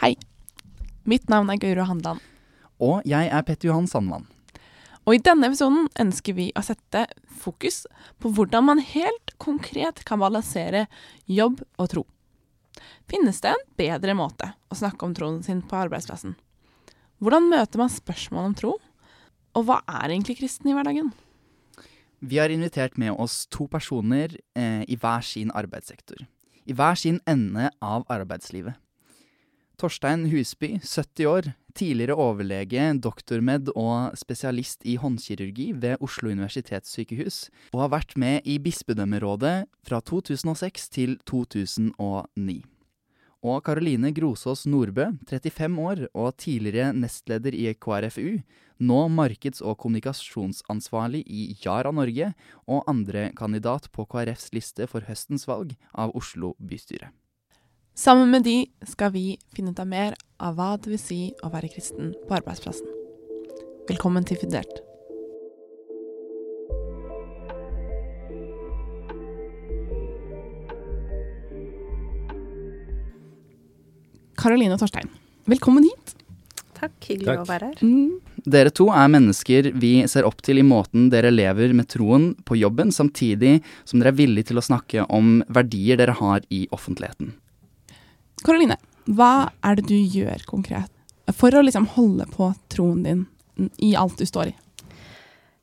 Hei. Mitt navn er Gauro Handland. Og jeg er Petter Johan Sandvann. Og i denne episoden ønsker vi å sette fokus på hvordan man helt konkret kan balansere jobb og tro. Finnes det en bedre måte å snakke om troen sin på arbeidsplassen? Hvordan møter man spørsmål om tro? Og hva er egentlig kristen i hverdagen? Vi har invitert med oss to personer eh, i hver sin arbeidssektor. I hver sin ende av arbeidslivet. Torstein Husby, 70 år, tidligere overlege, doktormed og spesialist i håndkirurgi ved Oslo universitetssykehus, og har vært med i bispedømmerådet fra 2006 til 2009 og Karoline Grosås Nordbø, 35 år og tidligere nestleder i KrFU, nå markeds- og kommunikasjonsansvarlig i Yara Norge og andre kandidat på KrFs liste for høstens valg av Oslo bystyre. Sammen med de skal vi finne ut av mer av hva det vil si å være kristen på arbeidsplassen. Velkommen til Fundert. Karoline og Torstein, velkommen hit. Takk, hyggelig Takk. å være her. Mm. Dere to er mennesker vi ser opp til i måten dere lever med troen på jobben, samtidig som dere er villige til å snakke om verdier dere har i offentligheten. Karoline, hva er det du gjør konkret for å liksom holde på troen din i alt du står i?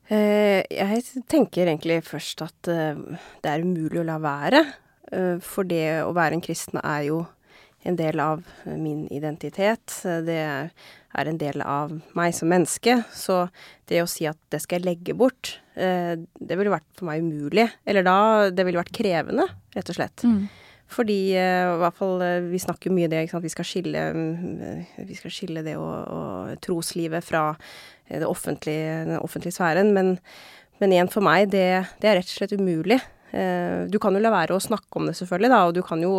Eh, jeg tenker egentlig først at eh, det er umulig å la være. Eh, for det å være en kristen er jo en del av min identitet. Det er en del av meg som menneske. Så det å si at det skal jeg legge bort, det ville vært for meg umulig. Eller da Det ville vært krevende, rett og slett. Fordi eh, i hvert fall eh, vi snakker mye det. Vi skal skille, mm, vi skal skille det og, og troslivet fra eh, det offentlige, den offentlige sfæren. Men, men igjen, for meg, det, det er rett og slett umulig. Du kan jo la være å snakke om det, selvfølgelig, da, og du kan jo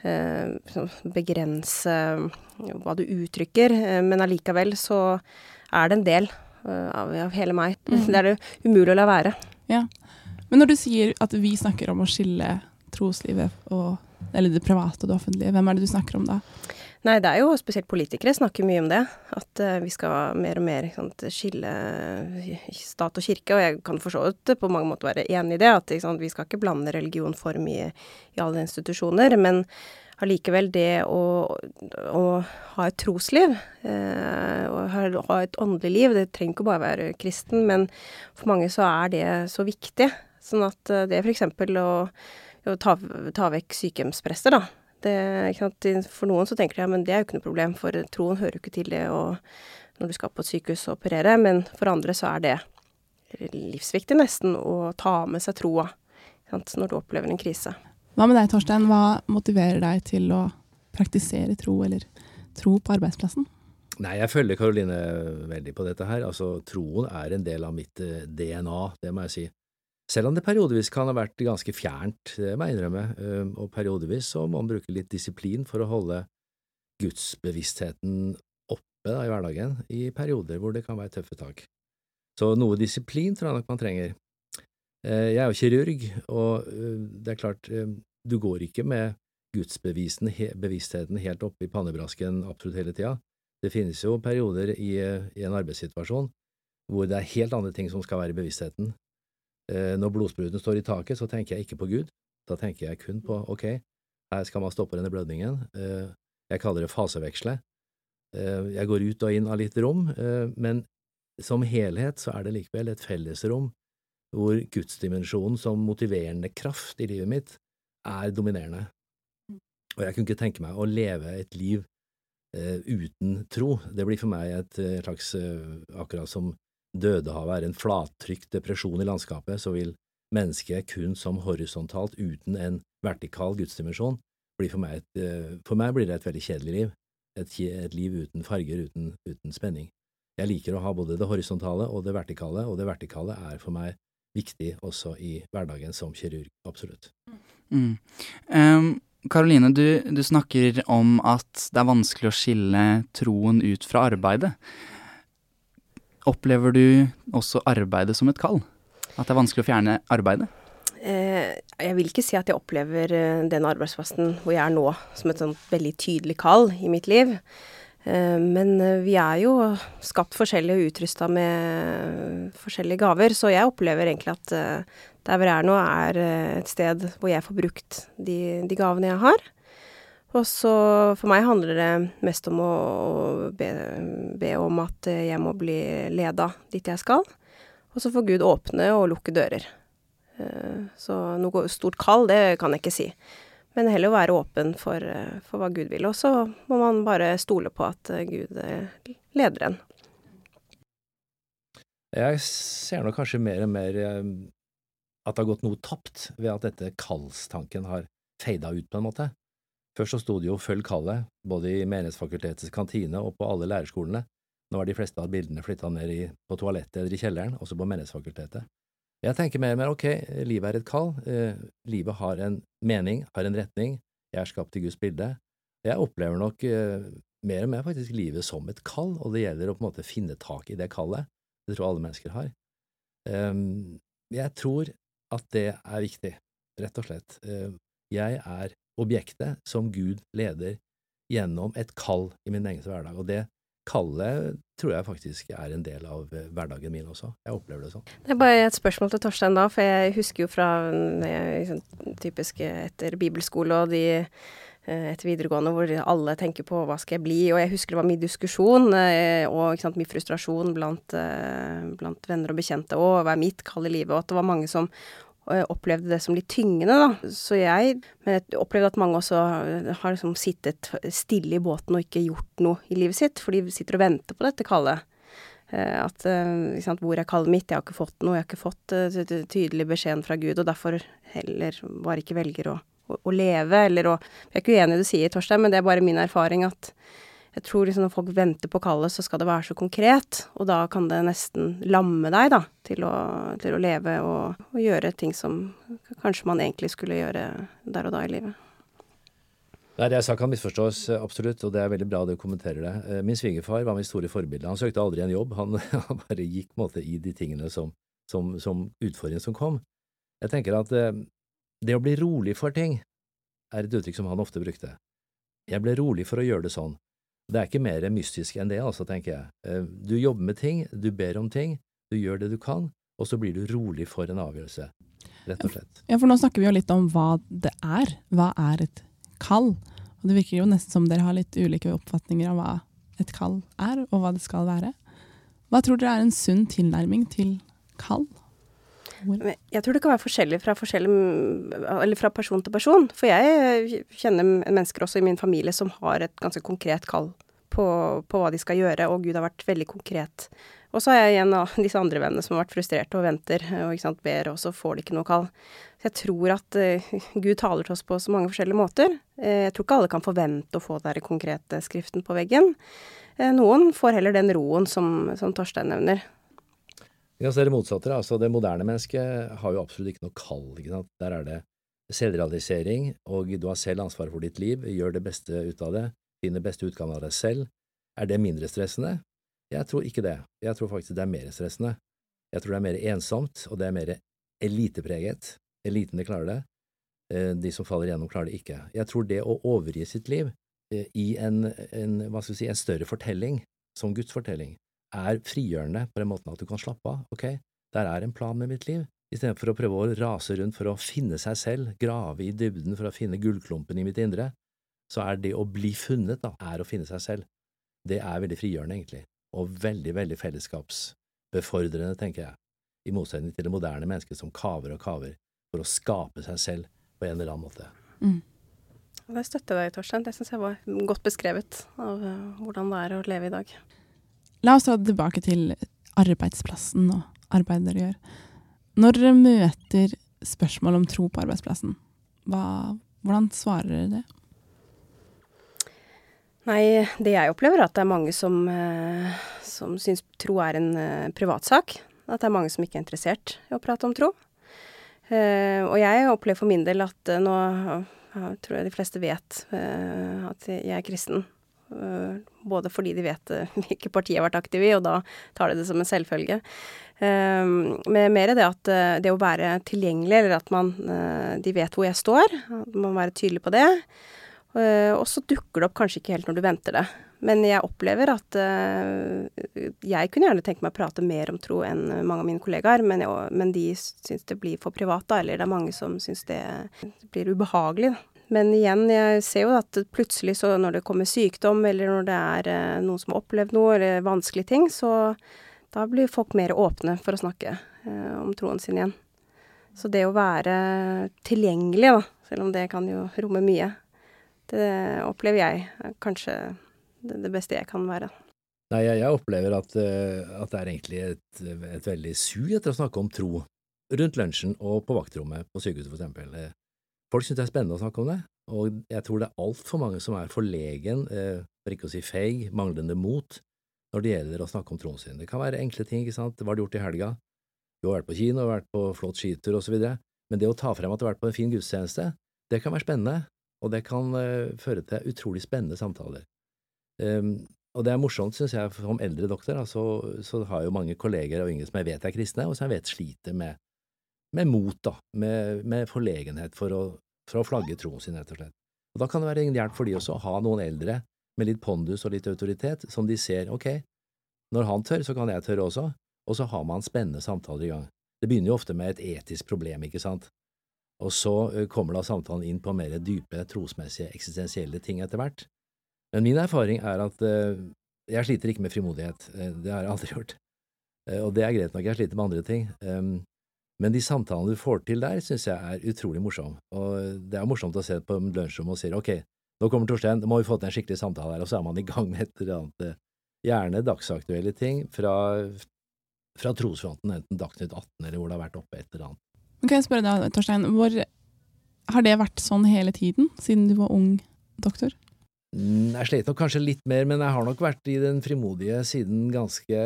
sånn begrense hva du uttrykker, men allikevel så er det en del av, av hele meg. Mm. Det er det umulig å la være. Men når du sier at vi snakker om å skille troslivet og eller det private og det offentlige, hvem er det du snakker om da? Nei, det er jo spesielt politikere snakker mye om det. At uh, vi skal mer og mer sant, skille eh, stat og kirke. Og jeg kan for så vidt på mange måter være enig i det. At sant, vi skal ikke blande religion for mye i alle institusjoner. Men allikevel det å, å ha et trosliv, uh, og ha, et åndelig liv, det trenger ikke bare være kristen, men for mange så er det så viktig. Sånn at det f.eks. å å ta, ta vekk sykehjemspresset, da. Det, ikke sant? For noen så tenker de ja, men det er jo ikke noe problem, for troen hører jo ikke til det og når du skal på et sykehus og operere. Men for andre så er det livsviktig nesten å ta med seg troa når du opplever en krise. Hva med deg, Torstein? Hva motiverer deg til å praktisere tro, eller tro på arbeidsplassen? Nei, jeg følger Karoline veldig på dette her. Altså, troen er en del av mitt eh, DNA, det må jeg si. Selv om det periodevis kan ha vært ganske fjernt, det må jeg innrømme, og periodevis så må man bruke litt disiplin for å holde gudsbevisstheten oppe da, i hverdagen, i perioder hvor det kan være tøffe tak. Så noe disiplin tror jeg nok man trenger. Eh, Jeg er jo kirurg, og eh, det er klart, eh, du går ikke med gudsbevisstheten helt oppe i pannebrasken absolutt hele tida. Det finnes jo perioder i, i en arbeidssituasjon hvor det er helt andre ting som skal være i bevisstheten. Eh, Når blodspruten står i taket, så tenker jeg ikke på Gud. Da tenker jeg kun på ok, her skal man stoppe denne blødningen. Eh, Jeg kaller det faseveksle. Eh, Jeg går ut og inn av litt rom, eh, men som helhet så er det likevel et fellesrom hvor gudsdimensjonen som motiverende kraft i livet mitt er dominerende. Og jeg kunne ikke tenke meg å leve et liv eh, uten tro. Det blir for meg et slags Akkurat som Dødehavet er en flattrykt depresjon i landskapet, så vil mennesket kun som horisontalt, uten en vertikal gudsdimensjon, bli for meg et eh, For meg blir det et veldig kjedelig liv. Et, et liv uten farger, uten, uten spenning. Jeg liker å ha både det horisontale og det vertikale, og det vertikale er for meg viktig også i hverdagen som kirurg, absolutt. Mm. Um Karoline, du, du snakker om at det er vanskelig å skille troen ut fra arbeidet. Opplever du også arbeidet som et kall? At det er vanskelig å fjerne arbeidet? Eh, jeg vil ikke si at jeg opplever eh, den arbeidsplassen hvor jeg er nå, som et veldig tydelig kall i mitt liv. Eh, men vi er jo skapt forskjellig og utrusta med forskjellige gaver, så jeg opplever egentlig at der hvor jeg er nå, er et sted hvor jeg får brukt de, de gavene jeg har. Og så for meg handler det mest om å, be, be om at jeg må bli leda dit jeg skal. Og så får Gud åpne og lukke dører. Eh, så noe stort kall, det kan jeg ikke si. Men heller å være åpen for, eh, for hva Gud vil. Og så må man bare stole på at eh, Gud leder en. Jeg ser nok kanskje mer og mer at det har gått noe tapt ved at dette kallstanken har feida ut, på en måte. Først så sto det jo 'følg kallet', både i Menighetsfakultetets kantine og på alle lærerskolene. Nå er de fleste av bildene flytta ned i, på toalettet eller i kjelleren, også på Menighetsfakultetet. Jeg tenker mer og mer ok, livet er et kall, eh, livet har en mening, har en retning, jeg er skapt i Guds bilde. Jeg opplever nok eh, mer og mer faktisk livet som et kall, og det gjelder å på en måte finne tak i det kallet. Det tror alle mennesker har. Um, jeg tror at det er viktig, rett og slett. Uh, jeg er objektet som Gud leder gjennom et kall i min egen hverdag, og det kallet tror jeg faktisk er en del av eh, hverdagen min også. Jeg opplever det sånn. Det er bare et spørsmål til Torstein da, for jeg husker jo fra liksom, typisk etter bibelskole og de eh, etter videregående hvor alle tenker på hva skal jeg bli, og jeg husker det var mye diskusjon eh, og sant, mye frustrasjon blant, blant venner og bekjente og hva er mitt kall i livet, og at det var mange som og jeg opplevde det som litt tyngende, da. Så jeg Men jeg opplevde at mange også har liksom sittet stille i båten og ikke gjort noe i livet sitt, for de sitter og venter på dette kallet. Eh, at eh, sant, Hvor er kallet mitt? Jeg har ikke fått noe. Jeg har ikke fått tydelig beskjeden fra Gud, og derfor heller bare ikke velger å, å, å leve, eller å Jeg er ikke uenig i det du sier, Torstein, men det er bare min erfaring at jeg tror liksom når folk venter på kallet, så skal det være så konkret. Og da kan det nesten lamme deg, da, til å, til å leve og, og, gjøre ting som kanskje man egentlig skulle gjøre der og da i livet. Nei, Det jeg sa kan misforstås absolutt, og det er veldig bra du kommenterer det. Eh, min svigerfar var mitt store forbilde. Han søkte aldri en jobb, han, han bare gikk på en måte i de tingene som, som, som utfordringen som kom. Jeg tenker at eh, det å bli rolig for ting er et uttrykk som han ofte brukte. Jeg ble rolig for å gjøre det sånn. Det er ikke mer mystisk enn det, altså, tenker jeg. Eh, du jobber med ting, du ber om ting, du gjør det du kan, og så blir du rolig for en avgjørelse. Rett og slett. Ja, for nå snakker vi jo litt om hva det er. Hva er et kall? Og det virker jo nesten som dere har litt ulike oppfatninger av hva et kall er, og hva det skal være. Hva tror dere er en sunn tilnærming til kall? Jeg tror det kan være forskjellig fra, forskjellig fra, person til person. For jeg kjenner mennesker også i min familie som har et ganske konkret kall på, på hva de skal gjøre, og Gud har vært veldig konkret. Og så har jeg en av disse andre vennene som har vært frustrerte og venter og ikke sant, ber, og så får de ikke noe kall. Så jeg tror at uh, Gud taler til oss på så mange forskjellige måter. Jeg tror ikke alle kan forvente å få den konkrete skriften på veggen. Noen får heller den roen som, som Torstein nevner. Vi kan se det motsatte. altså Det moderne mennesket har jo absolutt ikke noe kall. ikke sant? Der er det selvrealisering, og du har selv ansvaret for ditt liv, gjør det beste ut av det, finner beste utgave av deg selv. Er det mindre stressende? Jeg tror ikke det. Jeg tror faktisk det er mer stressende. Jeg tror det er mer ensomt, og det er mer elitepreget. Elitene klarer det. Eh, de som faller igjennom, klarer det ikke. Jeg tror det å overgi sitt liv eh, i en, en, si, en større fortelling, som Guds fortelling, er frigjørende på den måten at du kan slappe av. Ok, der er en plan med mitt liv. Istedenfor å prøve å rase rundt for å finne seg selv, grave i dybden for å finne gullklumpen i mitt indre, så er det å bli funnet, da, er å finne seg selv. Det er veldig frigjørende, egentlig, og veldig, veldig fellesskapsbefordrende, tenker jeg, i motsetning til det moderne mennesket som kaver og kaver for å skape seg selv på en eller annen måte. Mm. Det støtter deg, Torstein. Det syns jeg var godt beskrevet av uh, hvordan det er å leve i dag. La oss ta tilbake til arbeidsplassen og arbeidet dere gjør. Når dere møter spørsmål om tro på arbeidsplassen, hva, hvordan svarer dere det? Nei, det jeg opplever er at det er mange som, eh, som syns tro er en eh, privatsak. At det er mange som ikke er interessert i å prate om tro. Eh, og jeg opplever for min del at nå jeg tror jeg de fleste vet at jeg er kristen. Uh, både fordi de vet uh, hvilke parti jeg har vært aktiv i, og da tar de det som en selvfølge. Men med mer det at det å være tilgjengelig, eller at man De vet hvor jeg står. At man må være tydelig på det. og så dukker det opp kanskje ikke helt når du venter det. Men jeg opplever at Jeg kunne gjerne tenkt meg å prate mer om tro enn mange av mine kollegaer, men, jeg, men de syns det blir for privat, da. Eller det er mange som syns det blir ubehagelig, da. Men igjen, jeg ser jo at plutselig så når det kommer sykdom, eller når det er eh, noen som har opplevd noe, eller vanskelige ting, så da blir folk mer åpne for å snakke eh, om troen sin igjen. Så det å være tilgjengelig, da, selv om det kan jo romme mye, det opplever jeg kanskje det, det, beste jeg kan være. Nei, jeg, jeg opplever at, eh, at, det er egentlig et, et veldig sug etter å snakke om tro rundt lunsjen og på vaktrommet på sykehuset, for eksempel. Folk syns det er spennende å snakke om det, og jeg tror det er altfor mange som er forlegen, eh, for ikke å si feig, manglende mot, når det gjelder å snakke om troen sin. Det kan være enkle ting, ikke sant, hva har du gjort i helga? Du har vært på kino, vært på flott skitur osv., men det å ta frem at du har vært på en fin gudstjeneste, det kan være spennende, og det kan uh, føre til utrolig spennende samtaler. Um, og det er morsomt, syns jeg, som eldre doktor, da, så, så, har jo mange kolleger og yngre som jeg vet er kristne, og som jeg vet sliter med med mot, da, med, med forlegenhet for å, for å, flagge troen sin, rett og slett. Og Da kan det være en hjelp for de også å ha noen eldre med litt pondus og litt autoritet, som de ser ok, når han tør, så kan jeg tørre også, og så har man spennende samtaler i gang. Det begynner jo ofte med et etisk problem, ikke sant, og så kommer da samtalen inn på mer dype, trosmessige, eksistensielle ting etter hvert. Men min erfaring er at jeg sliter ikke med frimodighet, det har jeg aldri gjort, og det er greit nok, jeg sliter med andre ting. Men de samtalene du får til der, syns jeg er utrolig morsom. Og det er morsomt å se på lunsjrommet og si ok, nå kommer Torstein, nå må vi få til en skikkelig samtale her, og så er man i gang med et eller annet, eh, gjerne dagsaktuelle ting fra, fra trosfronten, enten Dagsnytt 18 eller hvor det har vært oppe et eller annet. Kan jeg spørre deg, Torstein, hvor, har det vært sånn hele tiden, siden du var ung doktor? Mm, jeg slet nok kanskje litt mer, men jeg har nok vært i den frimodige siden ganske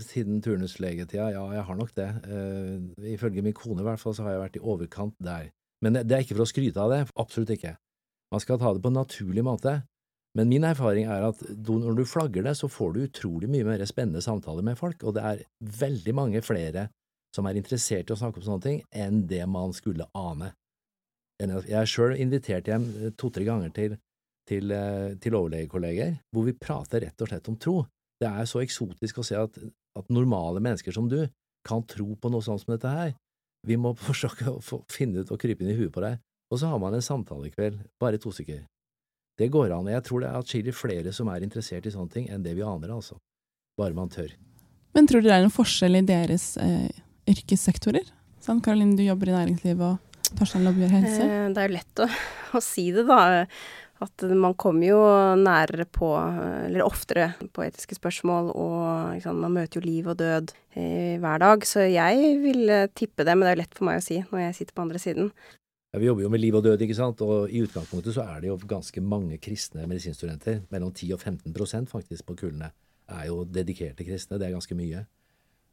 siden turnuslegetida. Ja, jeg har nok det. Uh, ifølge min kone i hvert fall så har jeg vært i overkant der. Men det, det er ikke for å skryte av det, absolutt ikke. Man skal ta det på en naturlig måte. Men min erfaring er at når du flagger det, så får du utrolig mye mer spennende samtaler med folk, og det er veldig mange flere som er interessert i å snakke om sånne ting, enn det man skulle ane. Jeg sjøl invitert hjem to–tre ganger til til, eh, til overlegekolleger, hvor vi prater rett og slett om tro. Det er så eksotisk å se at, at normale mennesker som du kan tro på noe sånt som dette her. Vi må forsøke å finne ut og krype inn i huet på deg, og så har man en samtale i kveld, bare to stykker. Det går an, og jeg tror det er atskillig flere som er interessert i sånne ting enn det vi aner, altså. Bare man tør. Men tror du det er noen forskjell i deres eh, yrkessektorer? Sånn, Karoline, du jobber i næringslivet, og Torstein jobber i helse. Eh, det er jo lett å, å si det, da. At man kommer jo nærere på, eller oftere på etiske spørsmål, og sant, man møter jo liv og død eh, hver dag. Så jeg vil tippe det, men det er jo lett for meg å si når jeg sitter på andre siden. Ja, vi jobber jo med liv og død, ikke sant, og i utgangspunktet så er det jo ganske mange kristne medisinstudenter. Mellom 10 og 15% faktisk på kullene er jo dedikerte kristne, det er ganske mye.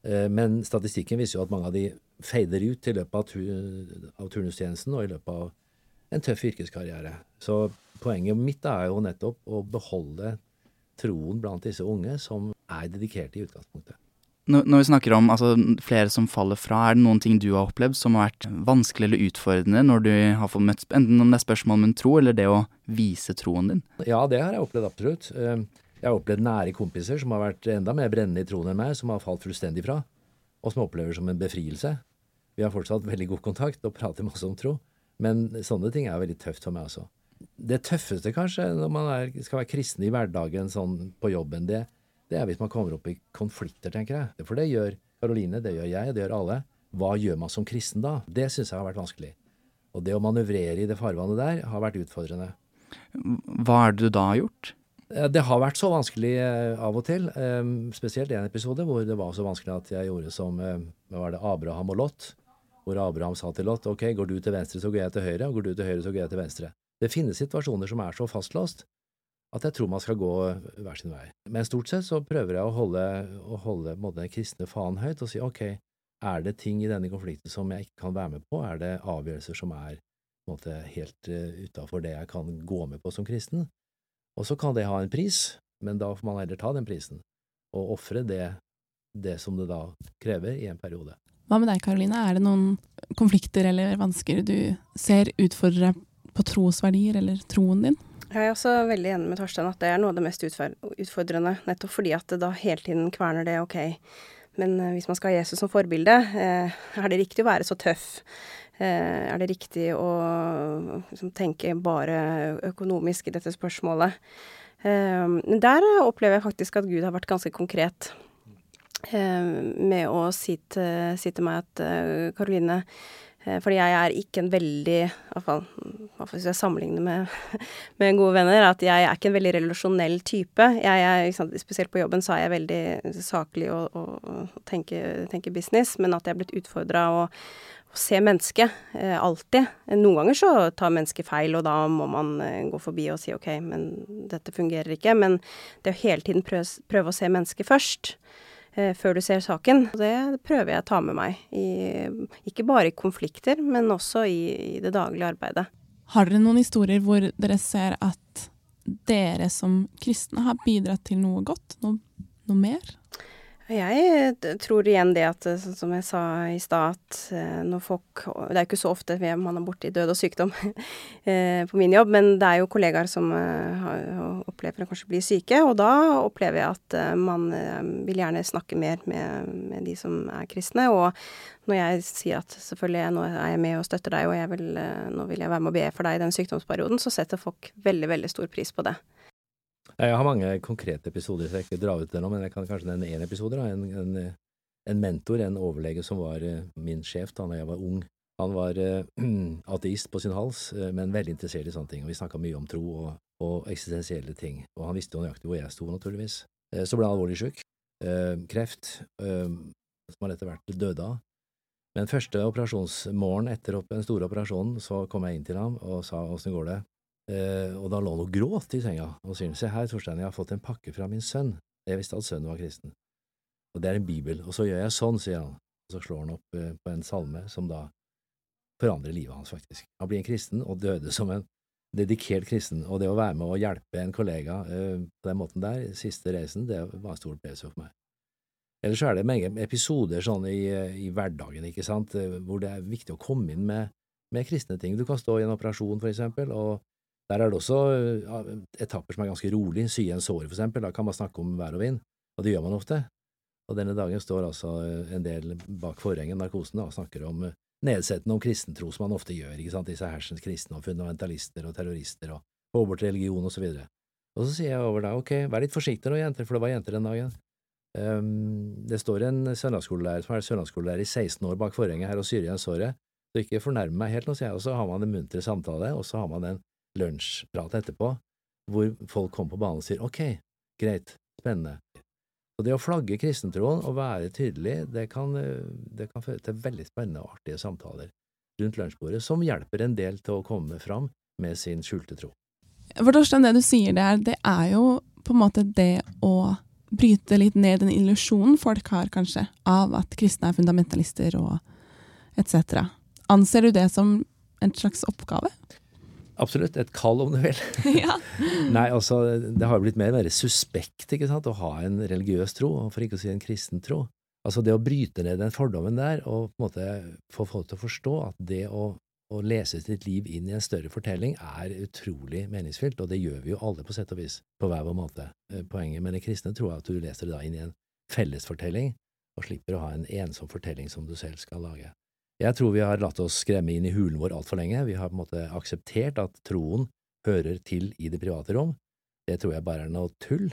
Eh, men statistikken viser jo at mange av de feider ut i løpet av turnustjenesten og i løpet av en tøff yrkeskarriere. Så poenget mitt er jo nettopp å beholde troen blant disse unge som er dedikerte i utgangspunktet. Når vi snakker om altså, flere som faller fra, er det noen ting du har opplevd som har vært vanskelig eller utfordrende når du har fått møtt enten om det er spørsmål om en tro, eller det å vise troen din? Ja, det har jeg opplevd absolutt. Eh, jeg har opplevd nære kompiser som har vært enda mer brennende i troen enn meg, som har falt fullstendig fra, og som opplever som en befrielse. Vi har fortsatt veldig god kontakt og prater masse om tro, men sånne ting er veldig tøft for meg også det tøffeste, kanskje, når man er, skal være kristen i hverdagen sånn på jobben, det, det, er hvis man kommer opp i konflikter, tenker jeg. For det gjør Karoline, det gjør jeg, det gjør alle. Hva gjør man som kristen da? Det syns jeg har vært vanskelig. Og det å manøvrere i det farvannet der har vært utfordrende. Hva er det du da har gjort? Det har vært så vanskelig eh, av og til. Eh, spesielt en episode hvor det var så vanskelig at jeg gjorde som eh, var det, Abraham og Lot. Hvor Abraham sa til Lot ok, går du til venstre, så går jeg til høyre, og går du til høyre, så går jeg til venstre. Det finnes situasjoner som er så fastlåst at jeg tror man skal gå hver sin vei. Men stort sett så prøver jeg å holde, å holde den kristne faen høyt og si ok, er det ting i denne konflikten som jeg ikke kan være med på, er det avgjørelser som er måte, helt uh, utafor det jeg kan gå med på som kristen? Og så kan det ha en pris, men da får man heller ta den prisen, og ofre det, det som det da krever i en periode. Hva med deg, Karoline? Er det noen konflikter eller vansker du ser utfordre på trosverdier eller troen din? Jeg er også veldig enig med Torstein at det er noe av det mest utfordrende, nettopp fordi at det da hele tiden kverner det ok, men eh, hvis man skal ha Jesus som forbilde, eh, er det riktig å være så tøff? Eh, er det riktig å liksom, tenke bare økonomisk i dette spørsmålet? Der opplever jeg faktisk at Gud har vært ganske konkret med å si til, si til meg at Karoline fordi jeg er ikke en veldig, iallfall hvis jeg sammenligner med, med gode venner, at jeg er ikke en veldig relasjonell type. Jeg er, sant, spesielt på jobben så er jeg veldig saklig og, og, og tenker, tenker, business, men at jeg er blitt utfordra å, å se mennesket eh, alltid. Noen ganger så tar mennesket feil, og da må man eh, gå forbi og si OK, men dette fungerer ikke. Men det å hele tiden prøve, prøve å se mennesket først, eh, før du ser saken. Det prøver jeg å ta med meg, i, ikke bare i konflikter, men også i, i, det daglige arbeidet. Har dere noen historier hvor dere ser at dere som kristne har bidratt til noe godt, noe, noe mer? Jeg tror igjen det at, sånn som jeg sa i stad, at eh, når folk Det er jo ikke så ofte man er borti død og sykdom eh, på min jobb, men det er jo kollegaer som eh, opplever å kanskje bli syke, og da opplever jeg at man vil gjerne snakke mer med, med de som er kristne. Og når jeg sier at selvfølgelig nå er jeg med og støtter deg, og vil, nå vil jeg være med og be for deg i den sykdomsperioden, så setter folk veldig, veldig stor pris på det. Jeg har mange konkrete episoder, så jeg ikke drar ut det nå, men jeg kan kanskje nevne én episode. En, en, en, mentor, en overlege som var eh, min sjef da jeg var ung. Han var uh, ateist på sin hals, uh, men veldig interessert i sånne ting. og Vi snakka mye om tro og, og, eksistensielle ting. Og han visste jo nøyaktig hvor jeg sto, naturligvis. Så ble han alvorlig syk. kreft, som han etter hvert døde av. Men første operasjonsmorgen etter den store operasjonen så kom jeg inn til ham og sa åssen går det? Eh, og da lå han og gråt i senga og sier se her, Torstein, jeg har fått en pakke fra min sønn. Jeg visste at sønnen var kristen. Og det er en bibel. Og så gjør jeg sånn, sier han. Og så slår han opp eh, på en salme som da forandrer livet hans, faktisk. Han blir en kristen og døde som en dedikert kristen. Og det å være med og hjelpe en kollega eh, på den måten der, siste reisen, det var en stor opplevelse for meg. Ellers er det mange episoder sånn i, i, hverdagen, ikke sant, eh, hvor det er viktig å komme inn med, med kristne ting. Du kan stå i en operasjon, for eksempel, og der er det også etapper som er ganske rolig, sy en sår for eksempel, da kan man snakke om vær og vind, og det gjør man ofte. Og denne dagen står altså en del bak forhenget, narkosen, og snakker om eh, nedsettende om kristentro, som man ofte gjør, ikke sant, disse hersens kristne og fundamentalister og terrorister og få bort religion og så videre. Og så sier jeg over da, ok, vær litt forsiktig nå, jenter, for det var jenter den dagen. Um, det står en søndagsskolelærer som er søndagsskolelærer i 16 år bak forhenget her og syr igjen såret, så ikke fornærm meg helt nå, sier jeg, og så har man en munter samtale, og så har man en lunsjprat etterpå, hvor folk kommer på banen og sier ok, greit, spennende. Og det å flagge kristentroen og være tydelig, det kan, det kan føre til veldig spennende og artige samtaler rundt lunsjbordet, som hjelper en del til å komme fram med sin skjulte tro. For Torstein, det du sier der, det er jo på en måte det å bryte litt ned den illusjonen folk har, kanskje, av at kristne er fundamentalister og etc. Anser du det som en slags oppgave? Absolutt. Et kall, om du vil. ja. Nei, altså, det har blitt mer og mer suspekt ikke sant, å ha en religiøs tro, for ikke å si en kristen tro. Altså det å bryte ned den fordommen der, og på en måte få folk til å forstå at det å, å lese sitt liv inn i en større fortelling er utrolig meningsfylt, og det gjør vi jo alle på sett og vis, på hver vår måte. Eh, poenget med den kristne tror jeg at du leser det da inn i en fellesfortelling, og slipper å ha en ensom fortelling som du selv skal lage. Jeg tror vi har latt oss skremme inn i hulen vår altfor lenge. Vi har på en måte akseptert at troen hører til i det private rom. Det tror jeg bare er noe tull.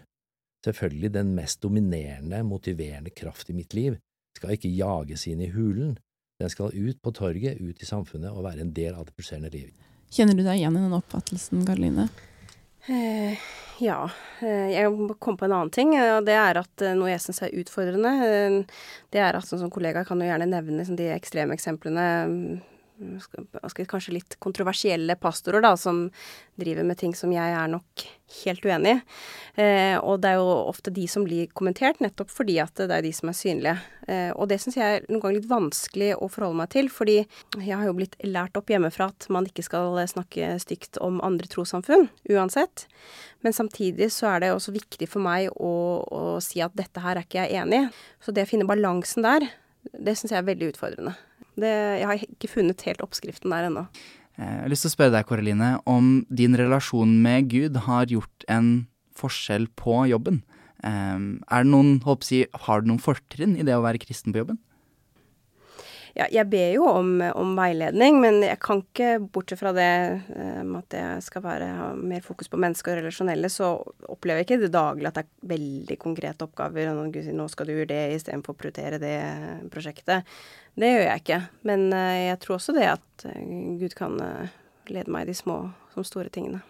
Selvfølgelig, den mest dominerende, motiverende kraft i mitt liv skal ikke jages inn i hulen. Den skal ut på torget, ut i samfunnet og være en del av det pulserende liv. Kjenner du deg igjen i den oppfattelsen, Garoline? Eh, ja. Eh, jeg kom på en annen ting, og det er at eh, noe jeg syns er utfordrende, det er at sånn som kollegaer kan jo gjerne nevne liksom, de ekstreme eksemplene kanskje litt kontroversielle pastorer, da, som driver med ting som jeg er nok helt uenig i. Eh, og det er jo ofte de som blir kommentert, nettopp fordi at det er de som er synlige. Eh, og det syns jeg er noen ganger litt vanskelig å forholde meg til, fordi jeg har jo blitt lært opp hjemmefra at man ikke skal snakke stygt om andre trossamfunn, uansett. Men samtidig så er det også viktig for meg å, å si at dette her er ikke jeg enig i. Så det å finne balansen der, det syns jeg er veldig utfordrende. Det, jeg har ikke funnet helt oppskriften der ennå. Eh, jeg har lyst til å spørre deg, Karoline, om din relasjon med Gud har gjort en forskjell på jobben. Eh, er det noen, jeg, har du noen fortrinn i det å være kristen på jobben? Ja, jeg ber jo om, om, veiledning, men jeg kan ikke, bortsett fra det um, at jeg skal være, ha mer fokus på mennesker og relasjonelle, så opplever jeg ikke det daglig at det er veldig konkrete oppgaver. Og nå skal du gjøre det istedenfor å prioritere det prosjektet. Det gjør jeg ikke. Men uh, jeg tror også det at uh, Gud kan lede meg i de små som store tingene.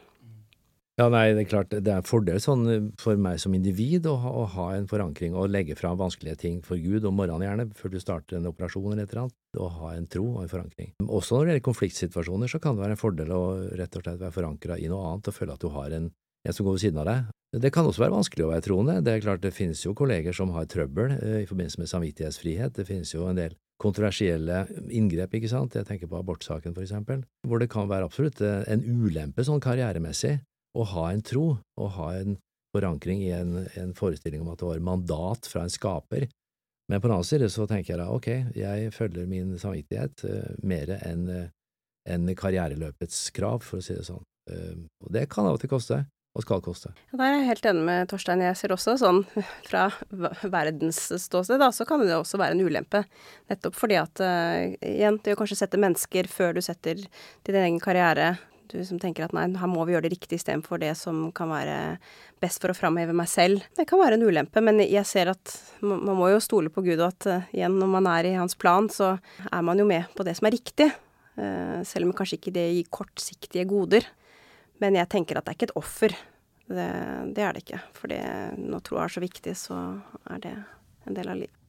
Ja, nei, det er klart det er en fordel sånn for meg som individ å å ha en forankring og legge fram vanskelige ting for Gud om morgenen gjerne, før du starter en operasjon eller et eller annet, å ha en tro og en forankring. Også når det gjelder konfliktsituasjoner, så kan det være en fordel å rett og slett være forankra i noe annet og føle at du har en, en som går ved siden av deg. Det kan også være vanskelig å være troende. Det er klart det finnes jo kolleger som har trøbbel eh, i forbindelse med samvittighetsfrihet. Det finnes jo en del kontroversielle inngrep, ikke sant. Jeg tenker på abortsaken, for eksempel, hvor det kan være absolutt eh, en ulempe sånn karrieremessig å ha en tro, å ha en forankring i en, en, forestilling om at det var mandat fra en skaper. Men på den annen side så tenker jeg da ok, jeg følger min samvittighet uh, mer enn uh, en karriereløpets krav, for å si det sånn. Uh, og det kan av og til koste, og skal koste. Ja, Der er jeg helt enig med Torstein. Jeg ser også sånn fra verdens da, så kan det også være en ulempe. Nettopp fordi at uh, igjen, det å kanskje sette mennesker før du setter til din egen karriere du som tenker at nei, her må vi gjøre det riktig istedenfor det som kan være best for å framheve meg selv. Det kan være en ulempe, men jeg ser at man, må jo stole på Gud, og at uh, igjen, når man er i hans plan, så er man jo med på det som er riktig. Uh, selv om kanskje ikke det gir kortsiktige goder. Men jeg tenker at det er ikke et offer. Det, det er det ikke. For når tro er så viktig, så er det en del av livet.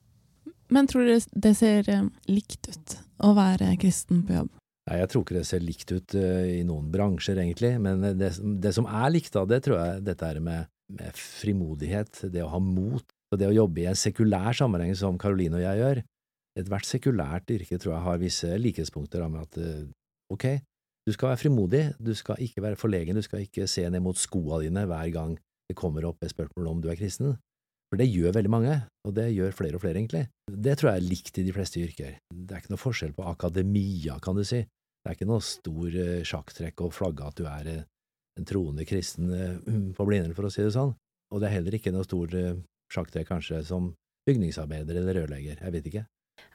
Men tror du det ser eh, likt ut å være kristen på jobb? Nei, Jeg tror ikke det ser likt ut uh, i noen bransjer, egentlig, men det, det, som er likt av det, tror jeg dette er med, med, frimodighet, det å ha mot, og det å jobbe i en sekulær sammenheng som Karoline og jeg gjør. Ethvert sekulært yrke tror jeg har visse likhetspunkter med at uh, ok, du skal være frimodig, du skal ikke være forlegen, du skal ikke se ned mot skoa dine hver gang det kommer opp et spørsmål om du er kristen. For det gjør veldig mange, og det gjør flere og flere, egentlig. Det tror jeg er likt i de fleste yrker. Det er ikke noe forskjell på akademia, kan du si. Det er ikke noe stor eh, sjakktrekk å flagge at du er eh, en troende kristen eh, på Blindern, for å si det sånn. Og det er heller ikke noe stor sjakktrekk kanskje som bygningsarbeider eller rørlegger, jeg vet ikke.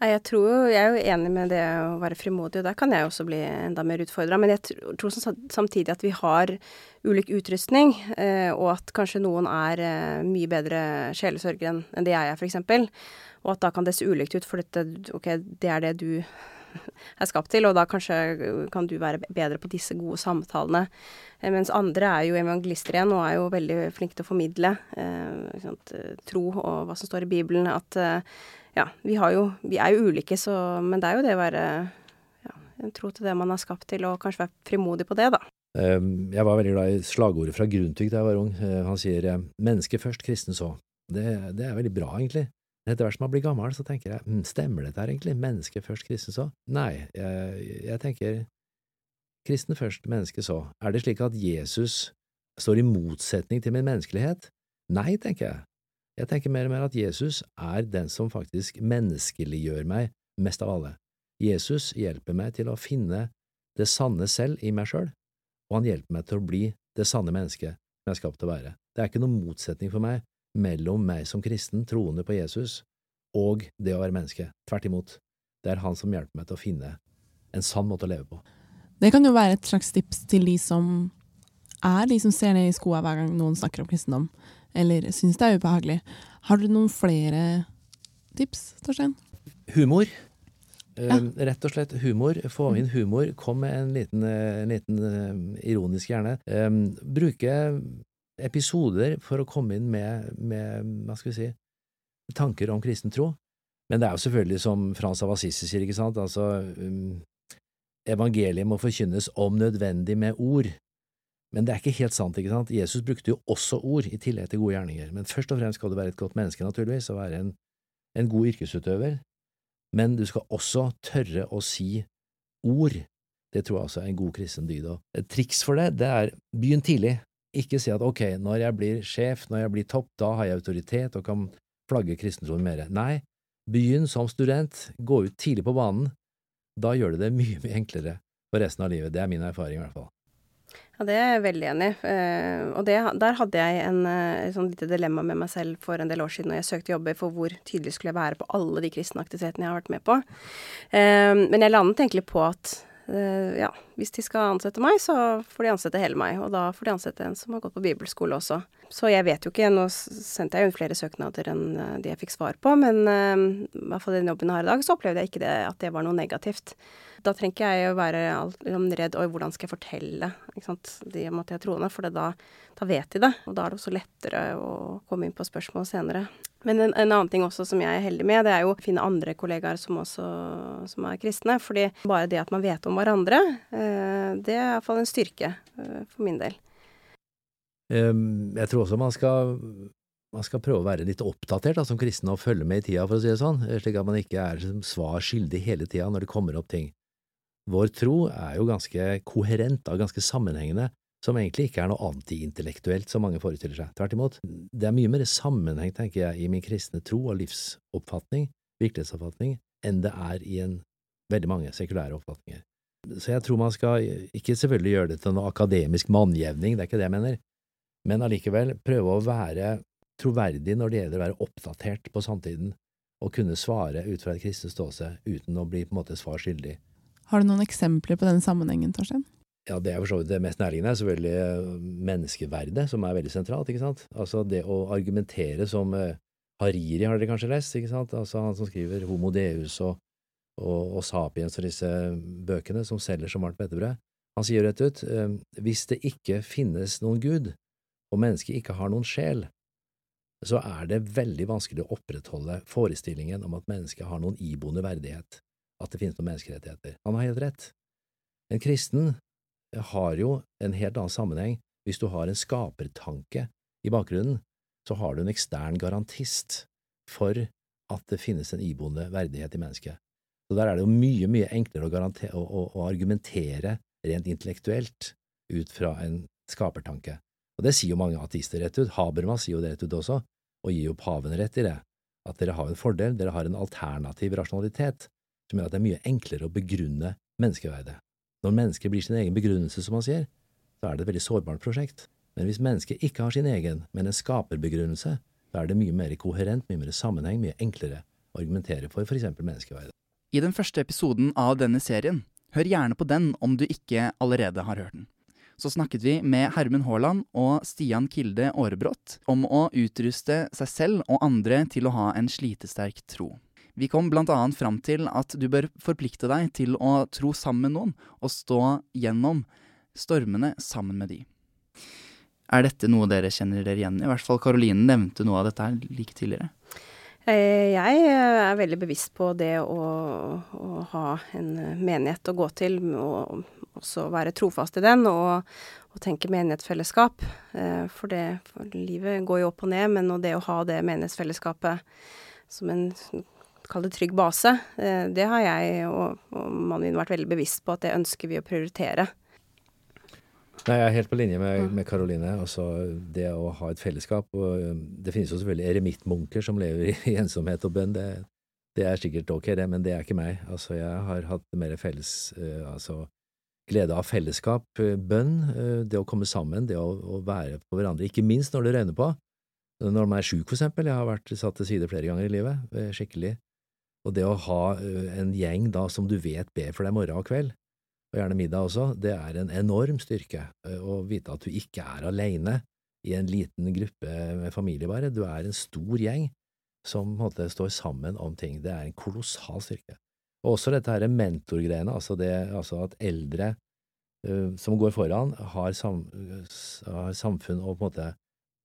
Jeg, tror, jeg er jo enig med det å være frimodig, og der kan jeg også bli enda mer utfordra. Men jeg tror samtidig at vi har ulik utrustning, og at kanskje noen er mye bedre sjelesørger enn det jeg er, f.eks. Og at da kan det se ulikt ut, for dette, ok, det er det du er skapt til, og da kanskje kan du være bedre på disse gode samtalene. Eh, mens andre er jo evangelister igjen og er jo veldig flinke til å formidle eh, sant, tro og hva som står i Bibelen. At eh, ja, vi, jo, vi er jo ulike, så, men det er jo det å være ja, tro til det man er skapt til, og kanskje være frimodig på det, da. Ehm, jeg var veldig glad i slagordet fra Grundtvig da jeg var ung. Eh, han sier 'menneske først, kristen så'. Det, det er veldig bra, egentlig. Etter hvert som man blir gammel, så tenker jeg hm, stemmer dette her egentlig, menneske først, kristen så? Nei, jeg, jeg tenker kristen først, menneske så. Er det slik at Jesus står i motsetning til min menneskelighet? Nei, tenker jeg. Jeg tenker mer og mer at Jesus er den som faktisk menneskeliggjør meg mest av alle. Jesus hjelper meg til å finne det sanne selv i meg sjøl, og han hjelper meg til å bli det sanne mennesket som jeg er skapt til å være. Det er ikke noen motsetning for meg mellom meg som kristen, troende på Jesus, og det å være menneske. Tvert imot. Det er han som hjelper meg til å finne en sann måte å leve på. Det kan jo være et slags tips til de som er de som ser ned i skoa hver gang noen snakker om kristendom, eller syns det er ubehagelig. Har du noen flere tips, Torstein? Humor. Ja. Uh, rett og slett humor. Få inn humor. Kom med en liten, en liten uh, ironisk hjerne. bruke episoder for å komme inn med, med, hva skal vi si, tanker om kristen tro. Men det er jo selvfølgelig som Frans av Assisi sier, ikke sant, altså um, evangeliet må forkynnes om nødvendig med ord. Men det er ikke helt sant, ikke sant? Jesus brukte jo også ord i tillegg til gode gjerninger. Men først og fremst skal du være et godt menneske, naturligvis, og være en, en god yrkesutøver. Men du skal også tørre å si ord. Det tror jeg altså er en god kristen dyd. Et triks for det, det er begynn tidlig. Ikke si at ok, når jeg blir sjef, når jeg blir topp, da har jeg autoritet og kan flagge kristentroen mer. Nei, begynn som student, gå ut tidlig på banen. Da gjør det det mye, mye enklere for resten av livet. Det er min erfaring, i hvert fall. Ja, det er jeg veldig enig i. Uh, og det, der hadde jeg en sånn lite dilemma med meg selv for en del år siden når jeg søkte jobber, for hvor tydelig skulle jeg være på alle de kristne aktivitetene jeg har vært med på. Uh, men jeg landet egentlig på at ja, hvis de skal ansette meg, så får de ansette hele meg. Og da får de ansette en som har gått på bibelskole også. Så jeg vet jo ikke, nå sendte jeg jo flere søknader enn de jeg fikk svar på, men i hvert fall den jobben jeg har i dag, så opplevde jeg ikke det, at det var noe negativt. Da trenger ikke jeg å være liksom, redd Oi, hvordan skal jeg fortelle de om at jeg er troende? For da, da, vet de det. Og da er det også lettere å komme inn på spørsmål senere. Men en, en, annen ting også som jeg er heldig med, det er jo å finne andre kollegaer som også som er kristne. Fordi bare det at man vet om hverandre, eh, det er iallfall en styrke eh, for min del. Um, jeg tror også man skal man skal prøve å være litt oppdatert da, som kristen og følge med i tida, for å si det sånn, slik at man ikke er svar skyldig hele tida når det kommer opp ting. Vår tro er jo ganske koherent og ganske sammenhengende, som egentlig ikke er noe antiintellektuelt som mange forestiller seg. Tvert imot, det er mye mer sammenheng, tenker jeg, i min kristne tro og livsoppfatning, virkelighetsoppfatning, enn det er i en veldig mange sekulære oppfatninger. Så jeg tror man skal ikke selvfølgelig gjøre det til noe akademisk mannjevning, det er ikke det jeg mener, men allikevel prøve å være troverdig når det gjelder å være oppdatert på samtiden, og kunne svare ut fra et kristent ståsted uten å bli på en måte svar skyldig. Har du noen eksempler på denne sammenhengen, Torstein? Ja, Det er for så vidt det mest nærliggende, er selvfølgelig eh, menneskeverdet, som er veldig sentralt. ikke sant? Altså det å argumentere som uh, Hariri har dere kanskje lest, ikke sant? Altså han som skriver Homo Deus og, og, og Sapiens og disse bøkene som selger som varmt bettebrød. Han sier rett ut uh, hvis det ikke finnes noen gud, og mennesket ikke har noen sjel, så er det veldig vanskelig å opprettholde forestillingen om at mennesket har noen iboende verdighet at det finnes noen menneskerettigheter. Han har helt rett. En kristen har jo en helt annen sammenheng. Hvis du har en skapertanke i bakgrunnen, så har du en ekstern garantist for at det finnes en iboende verdighet i mennesket. Så der er det jo mye, mye enklere å, å, å, argumentere rent intellektuelt ut fra en skapertanke. Og det sier jo mange ateister rett ut. Habermas sier jo det rett ut også, og gir jo paven rett i det, at dere har en fordel, dere har en alternativ rasjonalitet som gjør at det er mye enklere å begrunne menneskeverdet. Når mennesket blir sin egen begrunnelse, som man sier, så er det et veldig sårbart prosjekt. Men hvis mennesket ikke har sin egen, men en skaperbegrunnelse, da er det mye mer koherent, mye mer sammenheng, mye enklere å argumentere for f.eks. menneskeverdet. I den første episoden av denne serien, hør gjerne på den om du ikke allerede har hørt den. Så snakket vi med Hermund Haaland og Stian Kilde Aarebrot om å utruste seg selv og andre til å ha en slitesterk tro. Vi kom bl.a. fram til at du bør forplikte deg til å tro sammen med noen, og stå gjennom stormene sammen med de. Er dette noe dere kjenner dere igjen i? Hvert fall Karoline nevnte noe av dette her like tidligere. Eh, jeg er veldig bevisst på det å, å, ha en menighet å gå til, og også være trofast i den, og, og tenke menighetsfellesskap. Eh, for, det, for livet går jo opp og ned, men det å ha det menighetsfellesskapet som en det trygg base. Eh, det har jeg og, og mannen min vært veldig bevisst på at det ønsker vi å prioritere. Nei, Jeg er helt på linje med Karoline. Altså det å ha et fellesskap. og Det finnes jo selvfølgelig eremittmunker som lever i ensomhet og bønn. Det, det, er sikkert ok, det, men det er ikke meg. Altså Jeg har hatt mer felles uh, altså glede av fellesskap, uh, bønn, uh, det å komme sammen, det å, å, være på hverandre. Ikke minst når det regner på. Når man er sjuk, for eksempel. Jeg har vært satt til side flere ganger i livet, skikkelig. Og det å ha en gjeng da som du vet ber for deg morgen og kveld, og gjerne middag også, det er en enorm styrke å vite at du ikke er alene i en liten gruppe med familie, bare. Du er en stor gjeng som på en måte står sammen om ting. Det er en kolossal styrke. Og også dette her mentorgreiene, altså, det, altså at eldre uh, som går foran, har, sam, har, samfunn og på en måte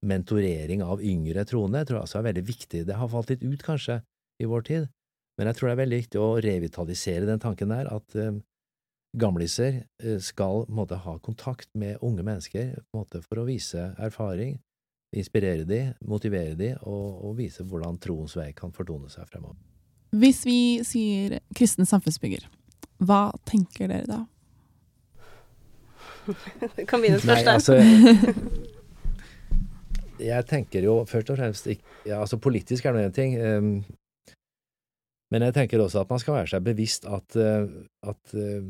mentorering av yngre troende, tror jeg altså er veldig viktig. Det har falt litt ut, kanskje, i vår tid, men jeg tror det er veldig viktig å revitalisere den tanken der, at uh, gamliser eh, skal måte, ha kontakt med unge mennesker måte, for å vise erfaring, inspirere de, motivere de, og, og vise hvordan troens vei kan fortone seg fremover. Hvis vi sier kristen samfunnsbygger, hva tenker dere da? Du kan begynne først, da. altså, jeg tenker jo først og fremst ikke ja, altså Politisk er nå én ting, um, men jeg tenker også at man skal være seg bevisst at, uh, at uh,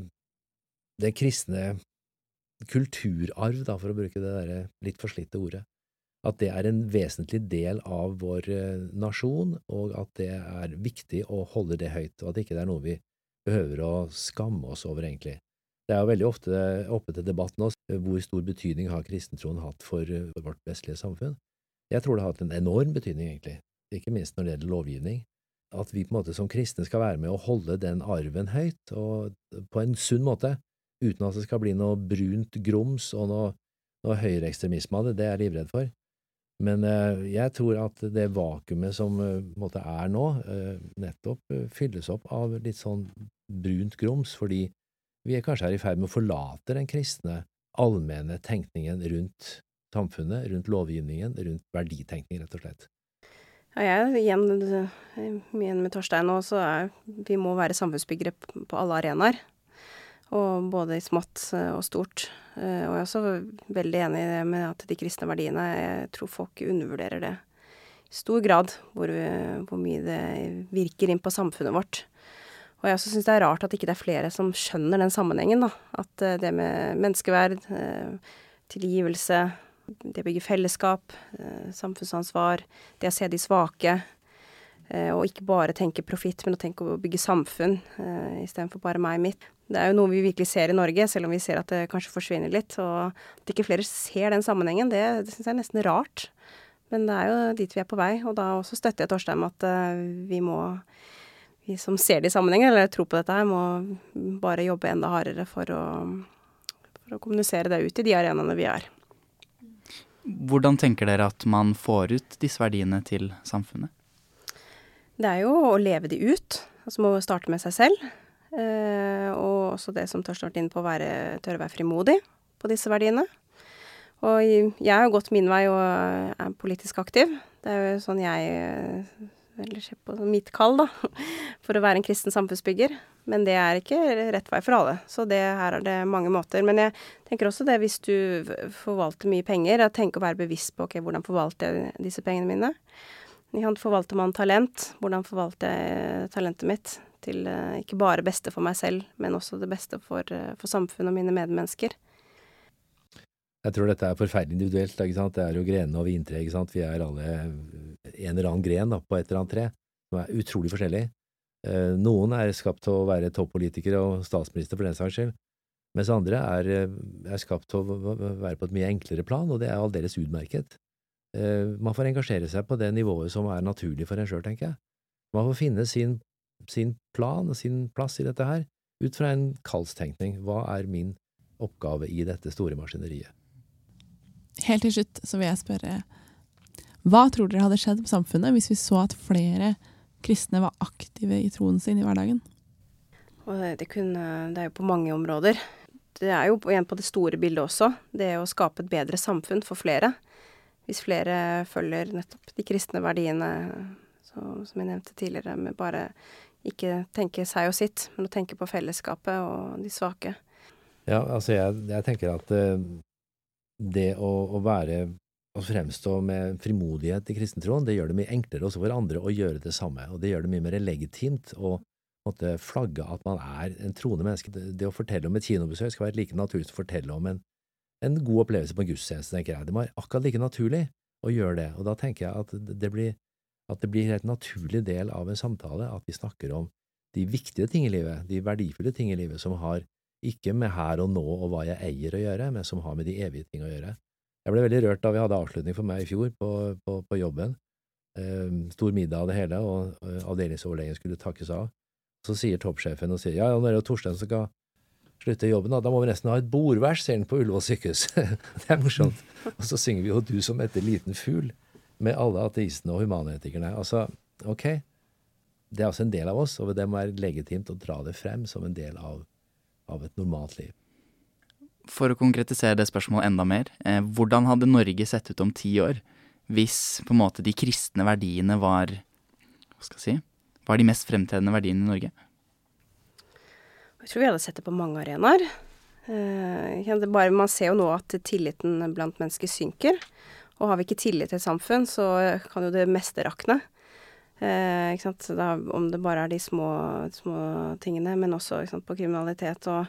den kristne kulturarv, da, for å bruke det der litt forslitte ordet, at det er en vesentlig del av vår uh, nasjon, og at det er viktig å holde det høyt, og at det ikke er noe vi behøver å skamme oss over, egentlig. Det er jo veldig ofte oppe til debatt nå hvor stor betydning har kristentroen hatt for vårt vestlige samfunn. Jeg tror det har hatt en enorm betydning, egentlig, ikke minst når det gjelder lovgivning. At vi på en måte som kristne skal være med å holde den arven høyt, og på en sunn måte, uten at det skal bli noe brunt grums og noe, noe høyreekstremisme av det, det er jeg livredd for. Men eh, jeg tror at det vakuumet som eh, måte, er nå, eh, nettopp fylles opp av litt sånn brunt grums, fordi vi er kanskje her i ferd med å forlate den kristne, allmenne tenkningen rundt samfunnet, rundt lovgivningen, rundt verditenkning, rett og slett. Ja, jeg igjen igjen med Torstein nå, så er vi må være samfunnsbyggere på alle arenaer. Og både i smått eh, og stort. Eh, og jeg er også veldig enig i det med at de kristne verdiene, jeg tror folk undervurderer det i stor grad, hvor, hvor mye det virker inn på samfunnet vårt. Og jeg også syns det er rart at ikke det er flere som skjønner den sammenhengen, da. At eh, det med menneskeverd, tilgivelse, det å bygge fellesskap, samfunnsansvar, det å se de svake, og ikke bare tenke profitt, men å tenke å bygge samfunn istedenfor bare meg og mitt. Det er jo noe vi virkelig ser i Norge, selv om vi ser at det kanskje forsvinner litt. Og at ikke flere ser den sammenhengen, det, det syns jeg er nesten rart. Men det er jo dit vi er på vei, og da også støtter jeg Torstein med at uh, vi må vi som ser det i sammenhengen, eller tror på dette her, må bare jobbe enda hardere for å, for å kommunisere det ut i de arenaene vi er. Hvordan tenker dere at man får ut disse verdiene til samfunnet? Det er jo å leve de ut. Altså må starte med seg selv. Eh, og også det som tør vært inne på, være, tørre å være frimodig på disse verdiene. Og jeg har jo gått min vei og er politisk aktiv. Det er jo sånn jeg Eller se på mitt kall, da. For å være en kristen samfunnsbygger. Men det er ikke rett vei for alle. Så det, her er det mange måter. Men jeg tenker også det hvis du forvalter mye penger, at tenk å være bevisst på ok, hvordan forvalter jeg disse pengene mine. Forvalter man talent? Hvordan forvalter jeg talentet mitt? Til eh, ikke bare beste for meg selv, men også det beste for, eh, for samfunnet og mine medmennesker. Jeg tror dette er forferdelig individuelt. ikke sant? Det er jo grenene og vintre. Vi er alle en eller annen gren da, på et eller annet tre, som er utrolig forskjellig. Eh, noen er skapt til å være toppolitiker og statsminister for den saks skyld, mens andre er, er skapt til å være på et mye enklere plan, og det er aldeles utmerket. Man får engasjere seg på det nivået som er naturlig for en sjøl, tenker jeg. Man får finne sin sin plan og sin plass i dette her, ut fra en kallstenkning. Hva er min oppgave i dette store maskineriet? Helt til slutt så vil jeg spørre, hva tror dere hadde skjedd på samfunnet hvis vi så at flere kristne var aktive i troen sin i hverdagen? Det, kunne, det er jo på mange områder. Det er jo igjen på det store bildet også. Det å skape et bedre samfunn for flere. Hvis flere følger nettopp de kristne verdiene, så, som jeg nevnte tidligere, med bare ikke tenke seg og sitt, men å tenke på fellesskapet og de svake. Ja, altså jeg, jeg tenker at uh, det å, å, være å fremstå med frimodighet i kristentroen, det gjør det mye enklere også for andre å gjøre det samme, og det gjør det mye mer legitimt å måtte flagge at man er en troende menneske. Det, det, å fortelle om et kinobesøk skal være like naturlig som å fortelle om en, en god opplevelse på en gudstjeneste, tenker jeg. Det må være akkurat like naturlig å gjøre det, og da tenker jeg at det blir at det blir en helt naturlig del av en samtale at vi snakker om de viktige ting i livet, de verdifulle ting i livet som har ikke med her og nå og hva jeg eier å gjøre, men som har med de evige ting å gjøre. Jeg ble veldig rørt da vi hadde avslutning for meg i fjor på, på, på jobben. Eh, stor middag av det hele, og eh, avdelingsoverlegen skulle takkes av. Så sier toppsjefen og sier ja, ja, nå er det Torstein som skal slutte jobben, da. da må vi nesten ha et bordvers, ser han på Ullevål sykehus. det er morsomt. Og så synger vi jo Du som etter liten fugl med alle ateistene og humanetikerne. Altså, ok, det er altså en del av oss, og det må være legitimt å dra det frem som en del av av et normalt liv. For å konkretisere det spørsmålet enda mer, eh, hvordan hadde Norge sett ut om ti år hvis på en måte de kristne verdiene var Hva skal jeg si Var de mest fremtredende verdiene i Norge? Jeg tror vi hadde sett det på mange arenaer. Eh, bare, man ser jo nå at tilliten blant mennesker synker. Og har vi ikke tillit til et samfunn, så kan jo det meste rakne. Eh, ikke sant? Da, om det bare er de små, små tingene, men også sant, på kriminalitet og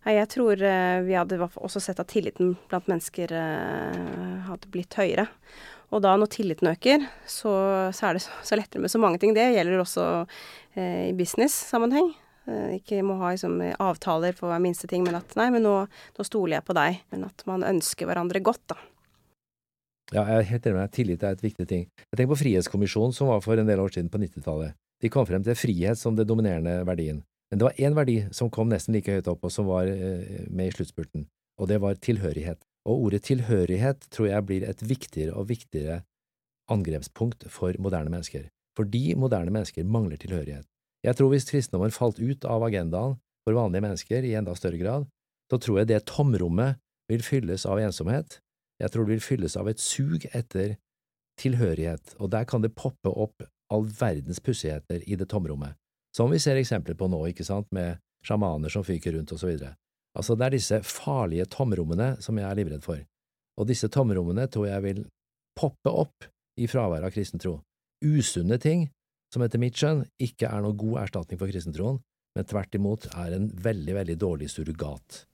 Nei, jeg tror eh, vi hadde også sett at tilliten blant mennesker eh, hadde blitt høyere. Og da når tilliten øker, så, så er det så, så, lettere med så mange ting. Det gjelder også eh, i business-sammenheng. Eh, ikke må ha liksom, avtaler for hver minste ting, men at nei, men nå, nå, stoler jeg på deg. Men at man ønsker hverandre godt, da. Ja, jeg er helt enig med deg. Tillit er et viktig ting. Jeg tenker på Frihetskommisjonen som var for en del år siden, på 90-tallet. De kom frem til frihet som det dominerende verdien. Men det var én verdi som kom nesten like høyt opp, og som var eh, med i sluttspurten, og det var tilhørighet. Og ordet tilhørighet tror jeg blir et viktigere og viktigere angrepspunkt for moderne mennesker. Fordi moderne mennesker mangler tilhørighet. Jeg tror hvis kristendommen falt ut av agendaen for vanlige mennesker i enda større grad, så tror jeg det tomrommet vil fylles av ensomhet. Jeg tror det vil fylles av et sug etter tilhørighet, og der kan det poppe opp all verdens pussigheter i det tomrommet, som vi ser eksempler på nå, ikke sant, med sjamaner som fyker rundt og så videre. Altså, det er disse farlige tomrommene som jeg er livredd for, og disse tomrommene tror jeg vil poppe opp i fraværet av kristen tro. Usunne ting som etter mitt skjønn ikke er noen god erstatning for kristentroen, men tvert imot er en veldig, veldig dårlig surrogat.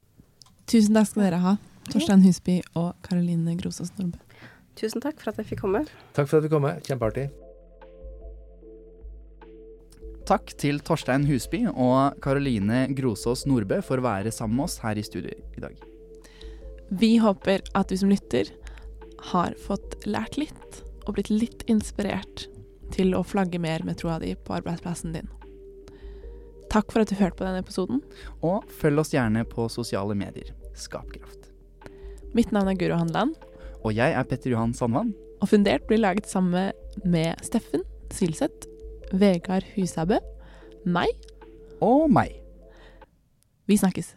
Tusen takk skal dere ha, Torstein Husby og Karoline Grosås Nordbø. Tusen takk for at jeg fikk komme. Takk for at du kom. Kjempeartig. Takk til Torstein Husby og Karoline Grosås Nordbø for å være sammen med oss her i studio i dag. Vi håper at du som lytter har fått lært litt og blitt litt inspirert til å flagge mer med troa di på arbeidsplassen din. Takk for at du hørte på denne episoden. Og følg oss gjerne på sosiale medier. Skapkraft. Mitt navn er Guro Handeland. Og jeg er Petter Johan Sandvann. Og Fundert blir laget sammen med Steffen Silseth, Vegard Husabø, meg Og meg. Vi snakkes.